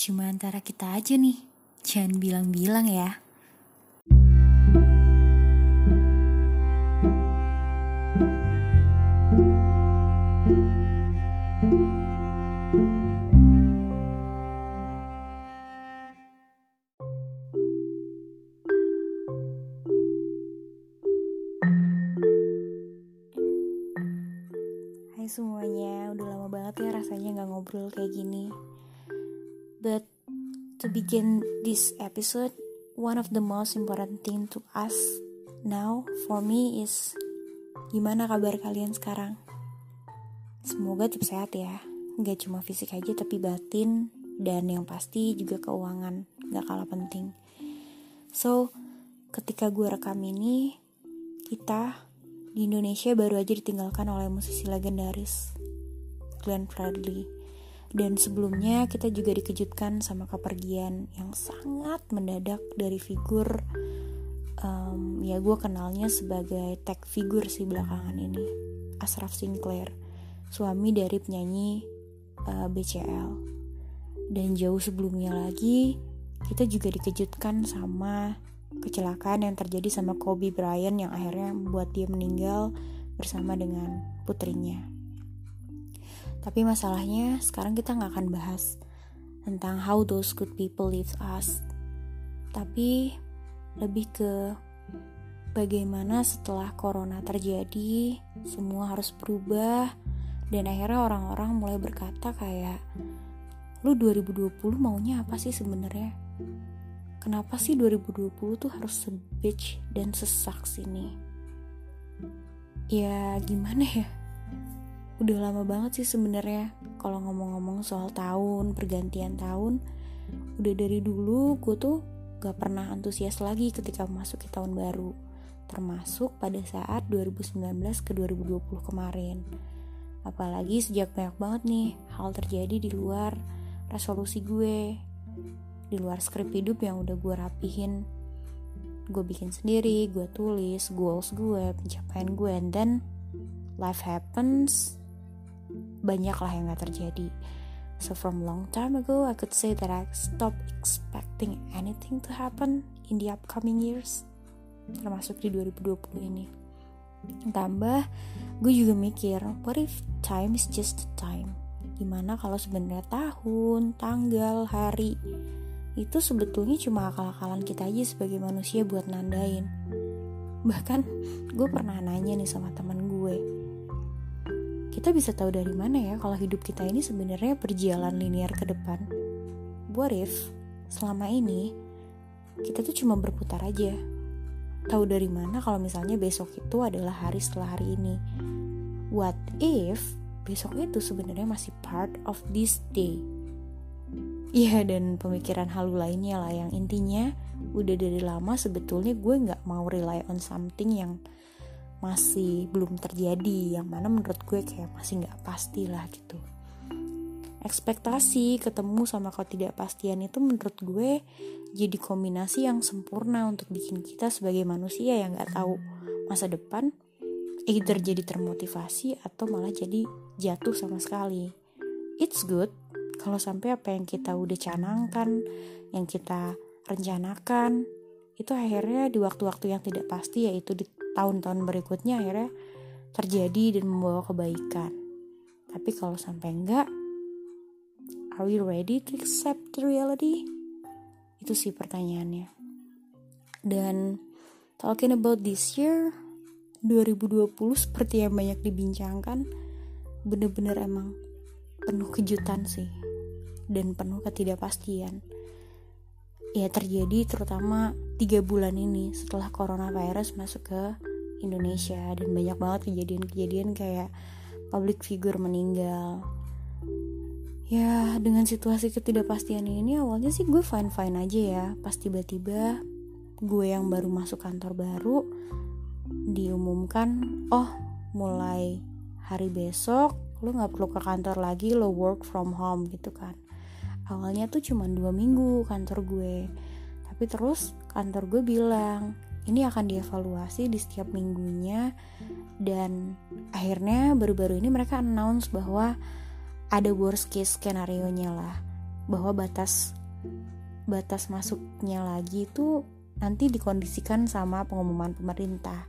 Cuma antara kita aja nih. Jangan bilang-bilang ya. Semuanya, udah lama banget ya rasanya gak ngobrol kayak gini. But to begin this episode, one of the most important thing to us now for me is gimana kabar kalian sekarang? Semoga tetap sehat ya, gak cuma fisik aja tapi batin dan yang pasti juga keuangan gak kalah penting. So, ketika gue rekam ini, kita di Indonesia baru aja ditinggalkan oleh musisi legendaris Glenn Fredly. Dan sebelumnya kita juga dikejutkan sama kepergian yang sangat mendadak dari figur um, ya gue kenalnya sebagai tag figur sih belakangan ini Ashraf Sinclair suami dari penyanyi uh, BCL dan jauh sebelumnya lagi kita juga dikejutkan sama kecelakaan yang terjadi sama Kobe Bryant yang akhirnya membuat dia meninggal bersama dengan putrinya. Tapi masalahnya sekarang kita nggak akan bahas tentang how those good people leave us. Tapi lebih ke bagaimana setelah corona terjadi, semua harus berubah dan akhirnya orang-orang mulai berkata kayak lu 2020 maunya apa sih sebenarnya? Kenapa sih 2020 tuh harus se-bitch dan sesak sini? Ya gimana ya? Udah lama banget sih sebenarnya kalau ngomong-ngomong soal tahun, pergantian tahun. Udah dari dulu gue tuh gak pernah antusias lagi ketika masuk ke tahun baru. Termasuk pada saat 2019 ke 2020 kemarin. Apalagi sejak banyak banget nih hal terjadi di luar resolusi gue di luar skrip hidup yang udah gue rapihin gue bikin sendiri gue tulis goals gue pencapaian gue and then life happens banyak lah yang gak terjadi. So from long time ago I could say that I stop expecting anything to happen in the upcoming years termasuk di 2020 ini. Tambah gue juga mikir what if time is just time? Gimana kalau sebenarnya tahun tanggal hari itu sebetulnya cuma akal-akalan kita aja sebagai manusia buat nandain. Bahkan gue pernah nanya nih sama teman gue, kita bisa tahu dari mana ya kalau hidup kita ini sebenarnya berjalan linear ke depan? What if selama ini kita tuh cuma berputar aja? Tahu dari mana kalau misalnya besok itu adalah hari setelah hari ini? What if besok itu sebenarnya masih part of this day? Iya dan pemikiran halu lainnya lah yang intinya udah dari lama sebetulnya gue nggak mau rely on something yang masih belum terjadi yang mana menurut gue kayak masih nggak pasti lah gitu. Ekspektasi ketemu sama ketidakpastian itu menurut gue jadi kombinasi yang sempurna untuk bikin kita sebagai manusia yang nggak tahu masa depan either jadi termotivasi atau malah jadi jatuh sama sekali. It's good kalau sampai apa yang kita udah canangkan, yang kita rencanakan, itu akhirnya di waktu-waktu yang tidak pasti yaitu di tahun-tahun berikutnya akhirnya terjadi dan membawa kebaikan. Tapi kalau sampai enggak, are we ready to accept the reality? Itu sih pertanyaannya. Dan talking about this year, 2020 seperti yang banyak dibincangkan, bener-bener emang penuh kejutan sih dan penuh ketidakpastian. Ya terjadi terutama tiga bulan ini setelah coronavirus masuk ke Indonesia dan banyak banget kejadian-kejadian kayak public figure meninggal. Ya dengan situasi ketidakpastian ini awalnya sih gue fine-fine aja ya. Pas tiba-tiba gue yang baru masuk kantor baru diumumkan oh mulai hari besok lo nggak perlu ke kantor lagi lo work from home gitu kan. Awalnya tuh cuma dua minggu kantor gue. Tapi terus kantor gue bilang ini akan dievaluasi di setiap minggunya. Dan akhirnya baru-baru ini mereka announce bahwa ada worst case skenario nya lah bahwa batas batas masuknya lagi itu nanti dikondisikan sama pengumuman pemerintah.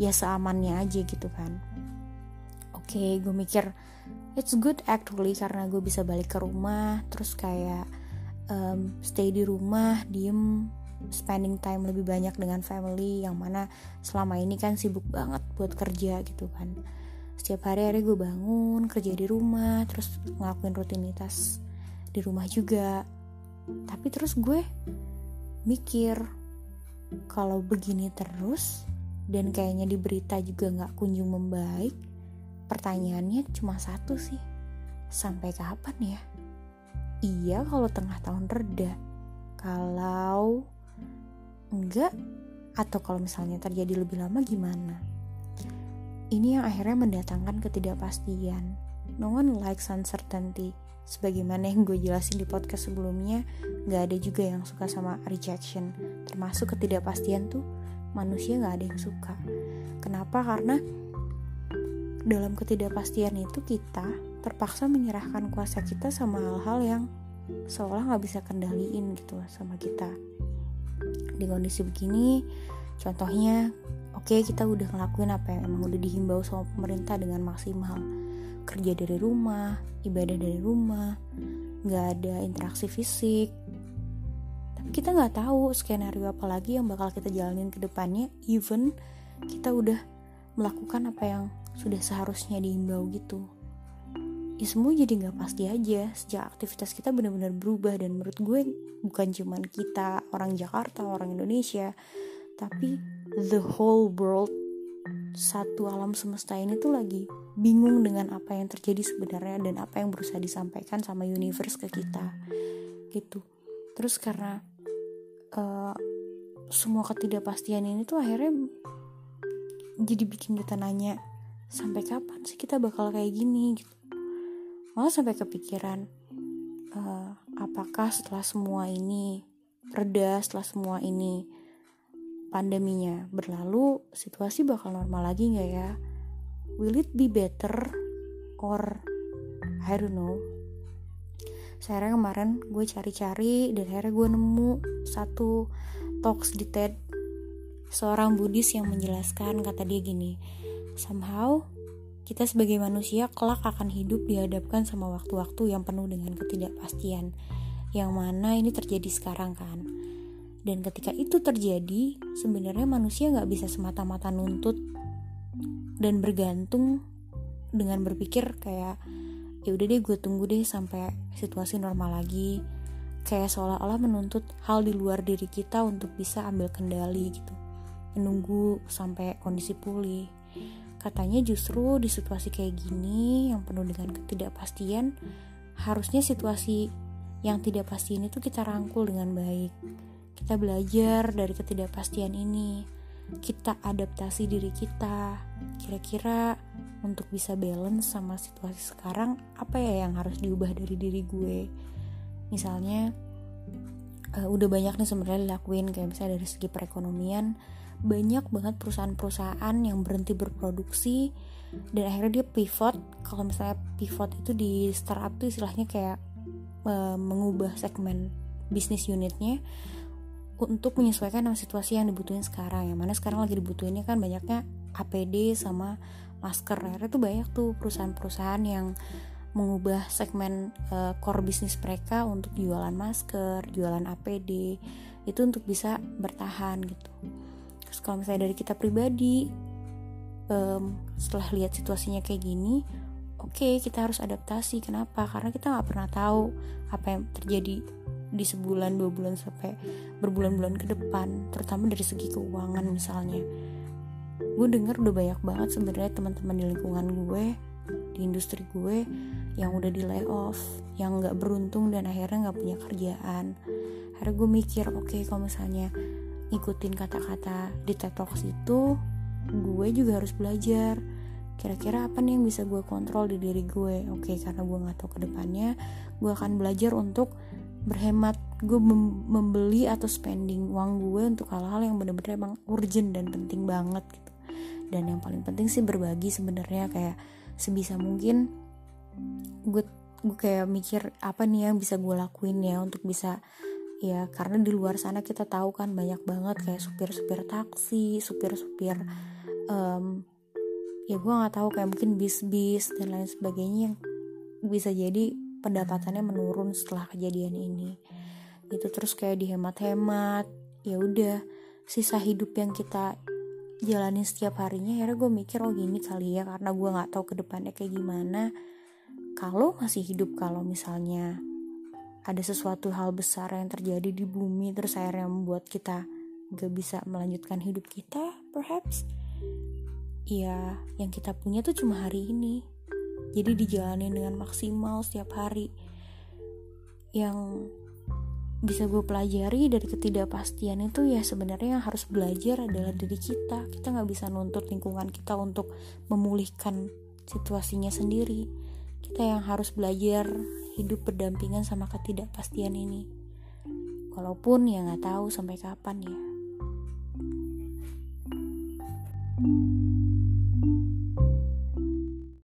Ya seamannya aja gitu kan. Oke okay, gue mikir it's good actually karena gue bisa balik ke rumah terus kayak um, stay di rumah diem spending time lebih banyak dengan family yang mana selama ini kan sibuk banget buat kerja gitu kan. Setiap hari hari gue bangun kerja di rumah terus ngelakuin rutinitas di rumah juga. Tapi terus gue mikir kalau begini terus dan kayaknya di berita juga nggak kunjung membaik pertanyaannya cuma satu sih sampai kapan ya? Iya kalau tengah tahun reda. Kalau enggak? Atau kalau misalnya terjadi lebih lama gimana? Ini yang akhirnya mendatangkan ketidakpastian. No one likes uncertainty. Sebagaimana yang gue jelasin di podcast sebelumnya gak ada juga yang suka sama rejection. Termasuk ketidakpastian tuh manusia gak ada yang suka. Kenapa? Karena dalam ketidakpastian itu kita terpaksa menyerahkan kuasa kita sama hal-hal yang seolah nggak bisa kendaliin gitu sama kita di kondisi begini contohnya oke okay, kita udah ngelakuin apa yang emang udah dihimbau sama pemerintah dengan maksimal. Kerja dari rumah ibadah dari rumah nggak ada interaksi fisik. Tapi kita nggak tahu skenario apa lagi yang bakal kita jalanin ke depannya even kita udah melakukan apa yang sudah seharusnya dihimbau gitu ya semua jadi nggak pasti aja. Sejak aktivitas kita benar-benar berubah dan menurut gue bukan cuman kita orang Jakarta orang Indonesia tapi the whole world satu alam semesta ini tuh lagi bingung dengan apa yang terjadi sebenarnya dan apa yang berusaha disampaikan sama universe ke kita gitu. Terus karena uh, semua ketidakpastian ini tuh akhirnya jadi bikin kita nanya sampai kapan sih kita bakal kayak gini? Gitu malah sampai kepikiran uh, apakah setelah semua ini reda setelah semua ini pandeminya berlalu situasi bakal normal lagi nggak ya? Will it be better or I don't know. Saya kemarin gue cari-cari dan akhirnya gue nemu satu talks di TED seorang Buddhis yang menjelaskan kata dia gini somehow kita sebagai manusia kelak akan hidup dihadapkan sama waktu-waktu yang penuh dengan ketidakpastian. Yang mana ini terjadi sekarang kan. Dan ketika itu terjadi, sebenarnya manusia nggak bisa semata-mata nuntut dan bergantung dengan berpikir kayak ya udah deh gue tunggu deh sampai situasi normal lagi kayak seolah-olah menuntut hal di luar diri kita untuk bisa ambil kendali gitu menunggu sampai kondisi pulih Katanya justru di situasi kayak gini yang penuh dengan ketidakpastian, harusnya situasi yang tidak pasti ini tuh kita rangkul dengan baik. Kita belajar dari ketidakpastian ini. Kita adaptasi diri kita. Kira-kira untuk bisa balance sama situasi sekarang, apa ya yang harus diubah dari diri gue? Misalnya, uh, udah banyak nih sebenarnya dilakuin kayak misalnya dari segi perekonomian banyak banget perusahaan-perusahaan yang berhenti berproduksi dan akhirnya dia pivot. Kalau misalnya pivot itu di startup tuh istilahnya kayak e, mengubah segmen bisnis unitnya untuk menyesuaikan dengan situasi yang dibutuhin sekarang. Yang mana sekarang lagi dibutuhinnya kan banyaknya APD sama masker. Akhirnya tuh banyak tuh perusahaan-perusahaan yang mengubah segmen e, core bisnis mereka untuk jualan masker, jualan APD itu untuk bisa bertahan gitu terus kalau misalnya dari kita pribadi um, setelah lihat situasinya kayak gini oke okay, kita harus adaptasi. Kenapa? Karena kita nggak pernah tahu apa yang terjadi di sebulan dua bulan sampai berbulan-bulan ke depan terutama dari segi keuangan misalnya. Gue denger udah banyak banget sebenarnya teman-teman di lingkungan gue di industri gue yang udah di layoff yang nggak beruntung dan akhirnya nggak punya kerjaan. Akhirnya gue mikir oke okay, kalau misalnya ngikutin kata-kata di TED Talks itu gue juga harus belajar. Kira-kira apa nih yang bisa gue kontrol di diri gue? Oke karena gue nggak tahu ke depannya gue akan belajar untuk berhemat. Gue mem membeli atau spending uang gue untuk hal-hal yang bener-bener emang urgent dan penting banget gitu. Dan yang paling penting sih berbagi sebenarnya kayak sebisa mungkin gue gue kayak mikir apa nih yang bisa gue lakuin ya untuk bisa ya karena di luar sana kita tahu kan banyak banget kayak supir-supir taksi supir-supir um, ya gue nggak tahu kayak mungkin bis-bis dan lain sebagainya yang bisa jadi pendapatannya menurun setelah kejadian ini. Gitu terus kayak dihemat-hemat ya udah sisa hidup yang kita jalanin setiap harinya akhirnya gue mikir oh gini kali ya karena gue nggak tahu ke depannya kayak gimana. Kalau masih hidup kalau misalnya ada sesuatu hal besar yang terjadi di bumi terus akhirnya membuat kita gak bisa melanjutkan hidup kita perhaps. Ya yang kita punya tuh cuma hari ini. Jadi dijalani dengan maksimal setiap hari. Yang bisa gue pelajari dari ketidakpastian itu ya sebenarnya yang harus belajar adalah diri kita. Kita nggak bisa nuntut lingkungan kita untuk memulihkan situasinya sendiri kita yang harus belajar hidup berdampingan sama ketidakpastian ini. Walaupun ya nggak tahu sampai kapan ya. thank you